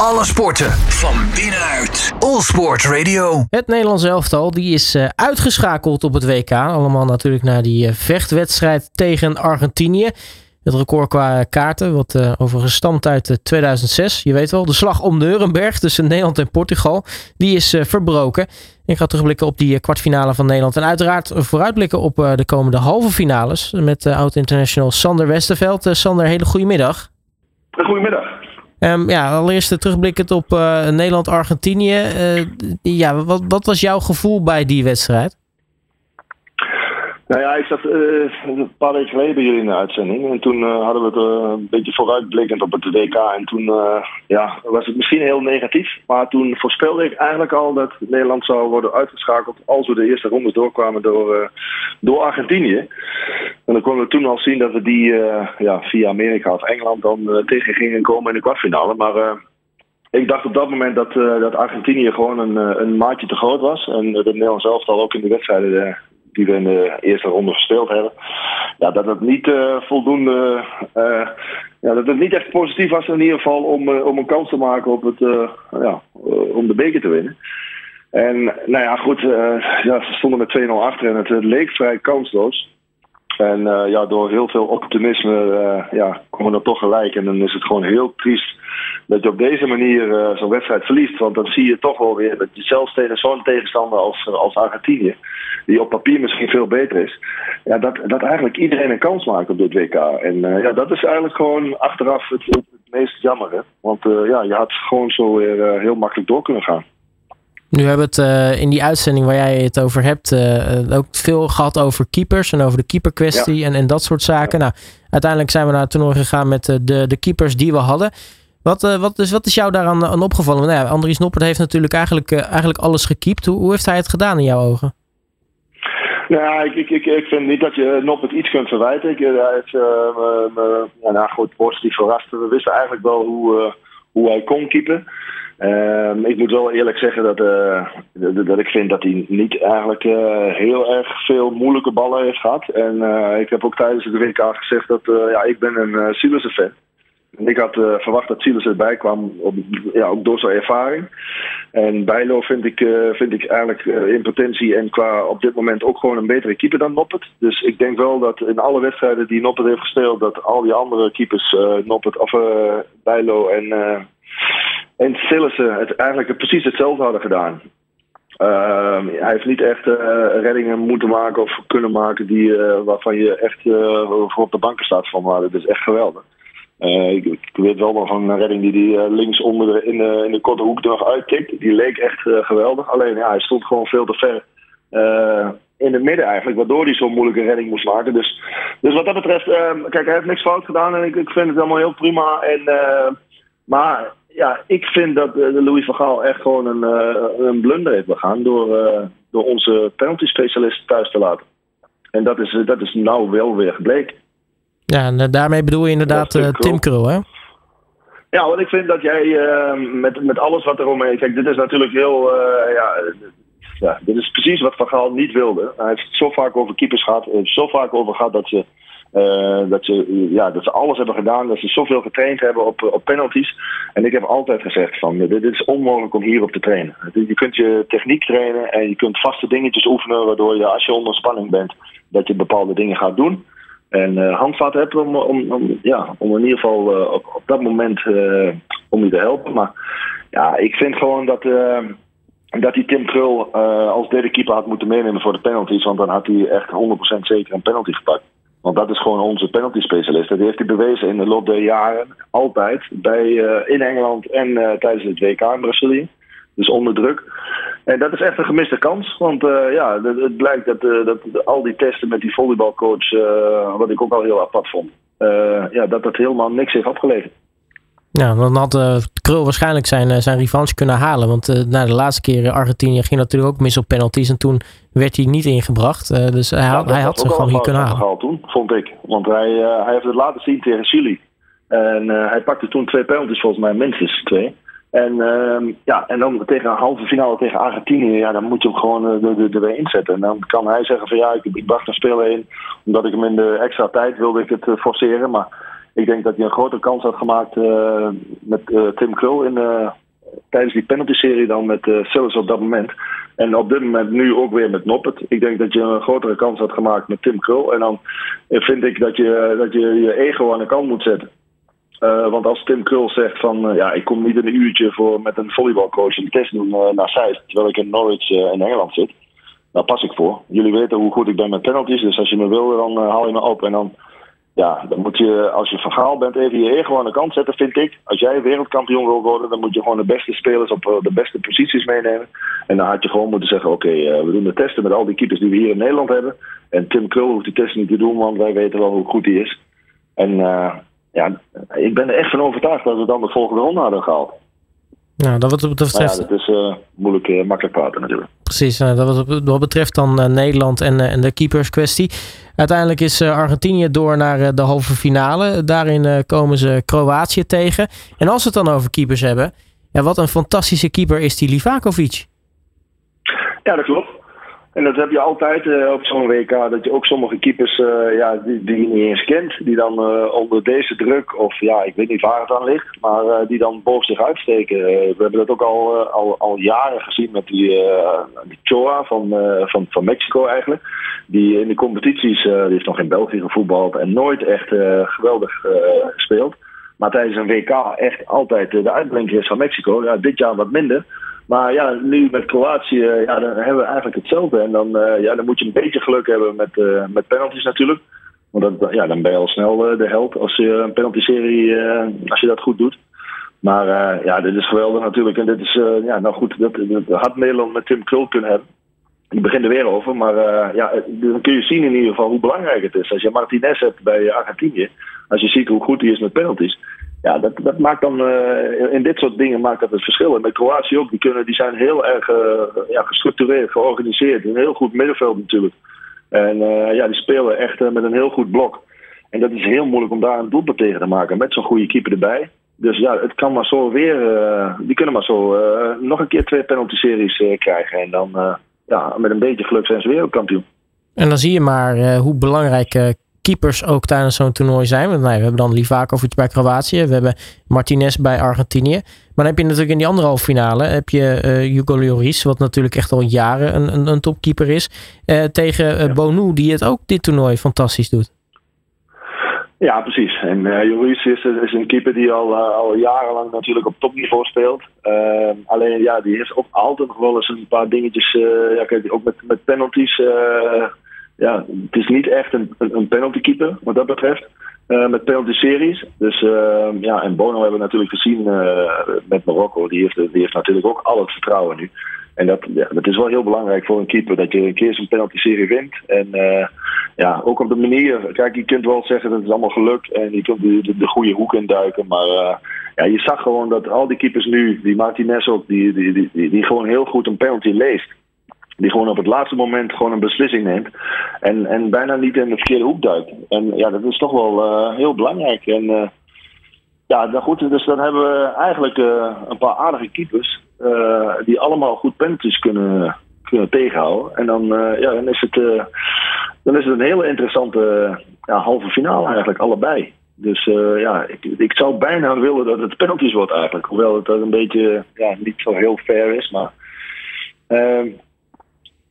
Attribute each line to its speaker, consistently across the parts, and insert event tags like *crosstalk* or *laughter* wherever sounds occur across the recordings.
Speaker 1: Alle sporten van binnenuit. All Sport Radio.
Speaker 2: Het Nederlands elftal die is uh, uitgeschakeld op het WK. Allemaal natuurlijk naar die uh, vechtwedstrijd tegen Argentinië. Het record qua kaarten, wat uh, overigens stamt uit 2006. Je weet wel, de slag om Nuremberg tussen Nederland en Portugal. Die is verbroken. Ik ga terugblikken op die kwartfinale van Nederland. En uiteraard vooruitblikken op de komende halve finales. Met oud-international Sander Westerveld. Sander, hele goede middag.
Speaker 3: Goedemiddag.
Speaker 2: Um, ja, allereerst terugblikkend op uh, Nederland-Argentinië. Uh, ja, wat, wat was jouw gevoel bij die wedstrijd?
Speaker 3: Nou ja, ik zat een paar weken geleden bij jullie in de uitzending. En toen hadden we het een beetje vooruitblikkend op het WK. En toen ja, was het misschien heel negatief. Maar toen voorspelde ik eigenlijk al dat Nederland zou worden uitgeschakeld als we de eerste ronde doorkwamen door, door Argentinië. En dan konden we toen al zien dat we die ja, via Amerika of Engeland dan tegen gingen komen in de kwartfinale. Maar ik dacht op dat moment dat, dat Argentinië gewoon een, een maatje te groot was. En dat Nederland zelf al ook in de wedstrijden die we in de eerste ronde gespeeld hebben. Ja, dat het niet uh, voldoende. Uh, ja, dat het niet echt positief was in ieder geval om, uh, om een kans te maken op het, ja, om de beker te winnen. En nou ja, goed, ja, ze stonden met 2-0 achter en het leek vrij kansloos. En ja, door heel veel optimisme ja, komen we er toch gelijk. En dan is het gewoon heel triest dat je op deze manier zo'n wedstrijd verliest. Want dan zie je toch wel weer dat je zelfs tegen zo'n tegenstander als, als Argentinië die op papier misschien veel beter is. Ja, dat, dat eigenlijk iedereen een kans maakt op dit WK. En ja, dat is eigenlijk gewoon achteraf het, het, meest jammer. Want ja, je had gewoon zo weer heel makkelijk door kunnen gaan.
Speaker 2: Nu hebben we het in die uitzending waar jij het over hebt ook veel gehad over keepers en over de keeperkwestie ja. en, en dat soort zaken. Ja. Nou, uiteindelijk zijn we naar het toernooi gegaan met de, de keepers die we hadden. Wat, wat, is, wat is jou daaraan aan opgevallen? Nou ja, Andries Noppert heeft natuurlijk eigenlijk, eigenlijk alles gekiept. Hoe, hoe heeft hij het gedaan in jouw ogen?
Speaker 3: Ja, ik, ik, ik, ik vind niet dat je Noppert iets kunt verwijten. Ik, hij heeft me, ja, nou goed, positief verrast. We wisten eigenlijk wel hoe, hoe hij kon keepen. Uh, ik moet wel eerlijk zeggen dat, uh, dat, dat, ik vind dat hij niet eigenlijk uh, heel erg veel moeilijke ballen heeft gehad. En ik heb ook tijdens het WK gezegd dat ja, ik ben een Silas fan ik had verwacht dat Silas erbij kwam, op, ja, ook door zijn ervaring. En Bijlo vind ik, vind ik eigenlijk in potentie en qua op dit moment ook gewoon een betere keeper dan Noppet. Dus ik denk wel dat in alle wedstrijden die Noppet heeft gespeeld, dat al die andere keepers, Noppet of Bijlo en, en Sillissen het eigenlijk precies hetzelfde hadden gedaan. Ehm, hij heeft niet echt reddingen moeten maken of kunnen maken die, waarvan je echt voor op de banken staat van. Maar dat is echt geweldig. Uh, ik, ik, weet wel nog een redding die hij uh, links onder de, in, de, in de korte hoek nog uittikt. Die leek echt uh, geweldig. Alleen ja, hij stond gewoon veel te ver in het midden eigenlijk. Waardoor hij zo'n moeilijke redding moest maken. Dus, dus wat dat betreft, kijk, hij heeft niks fout gedaan. En ik, ik vind het allemaal heel prima. En, maar ja, ik vind dat Louis van Gaal echt gewoon een, een blunder heeft begaan. Door, door onze penalty specialist thuis te laten. En dat is, dat is nou wel weer gebleken.
Speaker 2: Ja, en eh, daarmee bedoel je inderdaad uh, Tim Krul, hè?
Speaker 3: Ja, want ik vind dat jij uh, met, met alles wat er omheen... Kijk, dit is natuurlijk heel... Uh, ja, ja, dit is precies wat Van Gaal niet wilde. Hij heeft het zo vaak over keepers gehad. Hij heeft zo vaak over gehad dat ze, dat, ze, ja, dat ze alles hebben gedaan. Dat ze zoveel getraind hebben op, op penalties. En ik heb altijd gezegd van, dit is onmogelijk om hierop te trainen. Je kunt je techniek trainen en je kunt vaste dingetjes oefenen... waardoor je als je onder spanning bent, dat je bepaalde dingen gaat doen... En uh, handvat hebt om, om, om, ja, om in ieder geval op, op, dat moment om je te helpen. Maar ja, ik vind gewoon dat, dat die Tim Krul als derde keeper had moeten meenemen voor de penalties. Want dan had hij echt 100% zeker een penalty gepakt. Want dat is gewoon onze penalty specialist. Dat heeft hij bewezen in de loop der jaren. Altijd. Bij, in Engeland en tijdens het WK in Brazilië. Dus onder druk. En dat is echt een gemiste kans. Want uh, ja, het, blijkt dat, uh, dat al die testen met die volleybalcoach, uh, wat ik ook al heel apart vond, ja, dat dat helemaal niks heeft opgeleverd.
Speaker 2: Ja, dan had Krul waarschijnlijk zijn, zijn revanche kunnen halen. Want na de laatste keer Argentinië ging natuurlijk ook mis op penalties. En toen werd hij niet ingebracht. dus hij, had, hij had ze gewoon hier kunnen halen.
Speaker 3: toen, vond ik. Want hij, hij heeft het laten zien tegen Chili. En hij pakte toen twee penalties, volgens mij minstens twee. En, uh, ja, en dan tegen een halve finale tegen Argentinië, ja, dan moet je hem gewoon uh, er, er, inzetten. En dan kan hij zeggen van ja, ik, ik bracht een speler in omdat ik hem in de extra tijd wilde ik het uh, forceren. Maar Ik denk dat hij een grotere kans had gemaakt met Tim Krul in, tijdens die penalty-serie dan met uh, op dat moment. En op dit moment nu ook weer met Noppet. Ik denk dat je een grotere kans had gemaakt met Tim Krul. En dan vind ik dat je dat je, je ego aan de kant moet zetten. Want als Tim Krul zegt van ja, ik kom niet in een uurtje voor met een volleybalcoach een test doen naar Zeist, terwijl ik in Norwich in Engeland zit, daar pas ik voor. Jullie weten hoe goed ik ben met penalties, dus als je me wil, dan haal je me op. En dan ja, dan moet je, als je verhaal bent, even je ego aan de kant zetten, vind ik. Als jij wereldkampioen wil worden, dan moet je gewoon de beste spelers op eh, de beste posities meenemen. En dan had je gewoon moeten zeggen: Oké, eh, we doen de testen met al die keepers die we hier in Nederland hebben. En Tim Krul hoeft die testen niet te doen, want wij weten wel hoe goed hij is. En uh, ja, ik ben er echt van overtuigd dat we dan de volgende ronde hadden gehaald.
Speaker 2: Nou, dat wat betreft.
Speaker 3: ja, dat is uh, moeilijk, uh, makkelijk praten natuurlijk.
Speaker 2: Precies, uh, dat wat, wat betreft dan Nederland en, en de keepers kwestie. Uiteindelijk is Argentinië door naar de halve finale. Daarin komen ze Kroatië tegen. En als we het dan over keepers hebben, ja, wat een fantastische keeper is die Livakovic.
Speaker 3: Ja, dat klopt. En dat heb je altijd uh, op zo'n WK, dat je ook sommige keepers uh, ja, die, die je niet eens kent, die dan uh, onder deze druk, of ja, ik weet niet waar het aan ligt, maar die dan boven zich uitsteken. we hebben dat ook al, al, al jaren gezien met die, die Choa van, van, van Mexico eigenlijk. Die in de competities, die heeft nog in België gevoetbald en nooit echt geweldig gespeeld. Maar tijdens een WK echt altijd de uitblinker is van Mexico. Ja, dit jaar wat minder. Maar ja, nu met Kroatië, ja, dan hebben we eigenlijk hetzelfde. En dan, uh, ja, dan moet je een beetje geluk hebben met, uh, met penalties natuurlijk. Want dan, ja, dan ben je al snel de held als je een penalty-serie, als je dat goed doet. Maar ja, dit is geweldig natuurlijk. En dit is, ja, nou goed, dat, dat had Nederland met Tim Krul kunnen hebben. Ik begin er weer over, maar ja, dan kun je zien in ieder geval hoe belangrijk het is. Als je Martinez hebt bij Argentinië, als je ziet hoe goed hij is met penalties, ja, dat, dat maakt dan uh, in dit soort dingen maakt dat het verschil. En met Kroatië ook, die, kunnen, die zijn heel erg uh, ja, gestructureerd, georganiseerd. Een heel goed middenveld natuurlijk. En uh, ja, die spelen echt met een heel goed blok. En dat is heel moeilijk om daar een doelpunt tegen te maken met zo'n goede keeper erbij. Dus ja, het kan maar zo weer, die kunnen maar zo nog een keer twee penalty-series krijgen. En dan ja, met een beetje geluk zijn ze wereldkampioen.
Speaker 2: En dan zie je maar hoe belangrijk keepers ook tijdens zo'n toernooi zijn. Want, nou, we hebben dan Livakovic bij Kroatië. We hebben Martinez bij Argentinië. Maar dan heb je natuurlijk in die andere halve finale... heb je uh, Hugo Lloris, wat natuurlijk echt al jaren een, een, een topkeeper is... Uh, tegen uh, Bonu, die het ook dit toernooi fantastisch doet.
Speaker 3: Ja, precies. En uh, Lloris is, is, een keeper die al, al jarenlang natuurlijk op topniveau speelt. alleen ja, die heeft ook altijd nog wel eens een paar dingetjes... ja, kijk, ook met, met penalties ja, het is niet echt een, een penalty keeper wat dat betreft. Uh, met penalty series. Dus uh, ja, en Bono hebben we natuurlijk gezien uh, met Marokko. Die heeft, die heeft natuurlijk ook al het vertrouwen nu. En dat, ja, dat is wel heel belangrijk voor een keeper dat je een keer zo'n penalty serie wint. En ja, ook op de manier. Kijk, je kunt wel zeggen dat het allemaal gelukt en je kunt de, de, de goede hoek induiken. Maar ja, je zag gewoon dat al die keepers nu, die Martinez ook, die, die, die, die, die gewoon heel goed een penalty leest. Die gewoon op het laatste moment gewoon een beslissing neemt. En, en bijna niet in de verkeerde hoek duikt. En ja, dat is toch wel uh, heel belangrijk. En uh, ja, nou goed, dus dan hebben we eigenlijk uh, een paar aardige keepers. die allemaal goed penalties kunnen, tegenhouden. En dan, ja, dan, is het, dan is het een hele interessante ja, halve finale eigenlijk, allebei. Dus ja, ik, ik zou bijna willen dat het penalties wordt eigenlijk. Hoewel het een beetje ja, niet zo heel fair is. Maar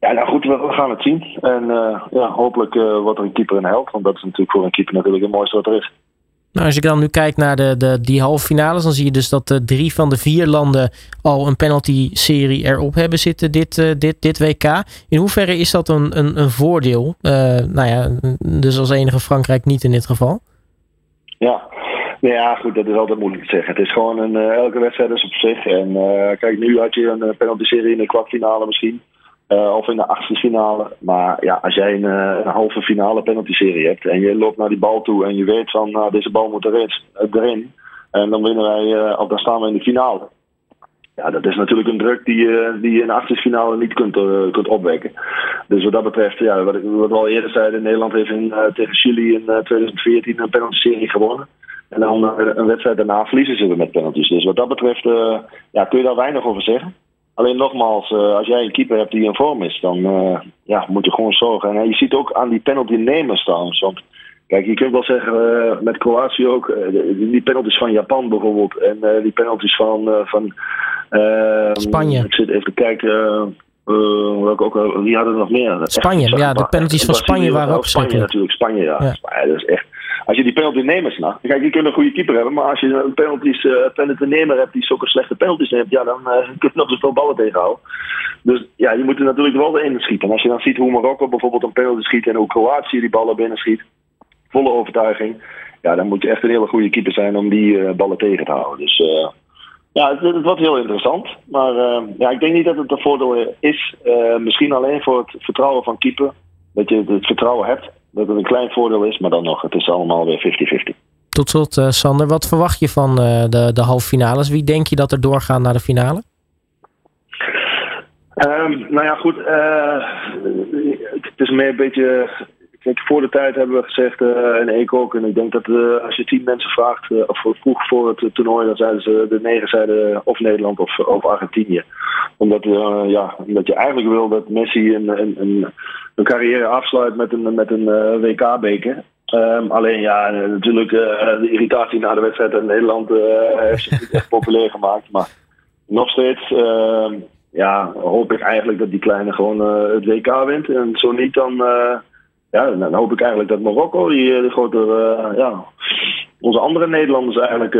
Speaker 3: ja, nou goed, we, gaan het zien. En uh, ja, hopelijk uh, wordt er een keeper in held. Want dat is natuurlijk voor een keeper natuurlijk het mooiste wat er is.
Speaker 2: Nou, als je dan nu kijkt naar de, de, die halve finales, dan zie je dus dat de drie van de vier landen al een penalty-serie erop hebben zitten dit, uh, dit, dit WK. In hoeverre is dat een, een, een voordeel? nou ja, dus als enige Frankrijk niet in dit geval.
Speaker 3: Ja, Nee, ja, goed, dat is altijd moeilijk te zeggen. Het is gewoon een, elke wedstrijd is op zich. En kijk, nu had je een penalty-serie in de kwartfinale misschien. Uh, of in de achtste finale. Maar ja, als jij een, eh, een halve finale penalty-serie hebt en je loopt naar die bal toe en je weet van nou, deze bal moet erin, erin en dan winnen wij, uh, of dan staan we in de finale. Ja, dat is natuurlijk een druk die, die je in de achtste finale niet kunt, kunt opwekken. Dus wat dat betreft, ja, wat, wat we al eerder zeiden, Nederland heeft in, tegen Chili in 2014 een penalty-serie gewonnen. En dan een wedstrijd daarna verliezen ze weer met penalties. Dus wat dat betreft ja, kun je daar weinig over zeggen. Alleen nogmaals, uh, als jij een keeper hebt die in vorm is, dan uh, ja, moet je gewoon zorgen. En je ziet ook aan die penalty nemers trouwens. Want Kijk, je kunt wel zeggen uh, met Kroatië ook, uh, die penalties van Japan bijvoorbeeld en uh, die penalties van, van
Speaker 2: Spanje.
Speaker 3: Ik zit even te kijken, welke ook, wie hadden er nog meer?
Speaker 2: Spanje, ja, de penalties van Spanje waren ook
Speaker 3: Spanje natuurlijk, Spanje, ja. ja. Dat is echt. Als je die penalty neemt, nou, kijk, je kunt een goede keeper hebben, maar als je een penalties, penalty nemer hebt die zulke slechte penalties neemt, ja, dan *laughs* kun je nog zoveel ballen tegenhouden. Dus ja, je moet er natuurlijk wel in schieten. En als je dan ziet hoe Marokko bijvoorbeeld een penalty schiet en hoe Kroatië die ballen binnen schiet, volle overtuiging. Ja, dan moet je echt een hele goede keeper zijn om die uh, ballen tegen te houden. Dus ja, het, het, wordt heel interessant. Maar ja, ik denk niet dat het een voordeel is. misschien alleen voor het vertrouwen van keeper. Dat je het vertrouwen hebt. Dat het een klein voordeel is. Maar dan nog, het is allemaal weer 50-50.
Speaker 2: Tot slot, Sander, wat verwacht je van de, de halve finales? Wie denk je dat er doorgaan naar de finale?
Speaker 3: Um, nou ja, goed. het is meer een beetje Kijk, voor de tijd hebben we gezegd, uh, en ik ook, en ik denk dat uh, als je tien mensen vraagt, uh, of vroeg voor het toernooi, dan zeiden ze de negen zeiden of Nederland of, of Argentinië. Omdat, ja, omdat je eigenlijk wil dat Messi een, een, een, een carrière afsluit met een, met een WK-beker. Um, alleen ja, natuurlijk de irritatie na de wedstrijd in Nederland *laughs* heeft zich niet echt populair gemaakt. Maar nog steeds ehm, ja, hoop ik eigenlijk dat die kleine gewoon het WK wint. En zo niet, dan ja, dan hoop ik eigenlijk dat Marokko, die, eh, de grote, uh, ja, onze andere Nederlanders eigenlijk,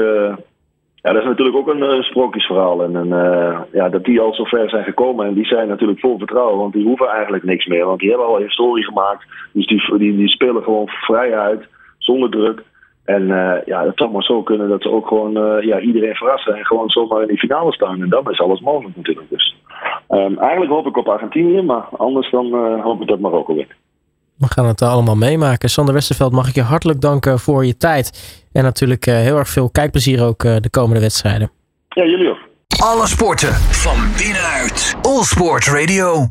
Speaker 3: ja, dat is natuurlijk ook een, een sprookjesverhaal. En, uh, ja, dat die al zo ver zijn gekomen en die zijn natuurlijk vol vertrouwen, want die hoeven eigenlijk niks meer. Want die hebben al historie gemaakt, dus die, die, spelen gewoon vrij uit, zonder druk. En uh, ja, het zou maar zo kunnen dat ze ook gewoon ja, iedereen verrassen en gewoon zomaar in die finale staan. En dan is alles mogelijk natuurlijk. Dus um, eigenlijk hoop ik op Argentinië, maar anders dan hoop ik dat Marokko wint.
Speaker 2: We gaan het allemaal meemaken. Sander Westerveld, mag ik je hartelijk danken voor je tijd. En natuurlijk uh, heel erg veel kijkplezier ook uh, de komende wedstrijden.
Speaker 3: Ja, jullie ook.
Speaker 1: Alle sporten van binnenuit. All Sport Radio.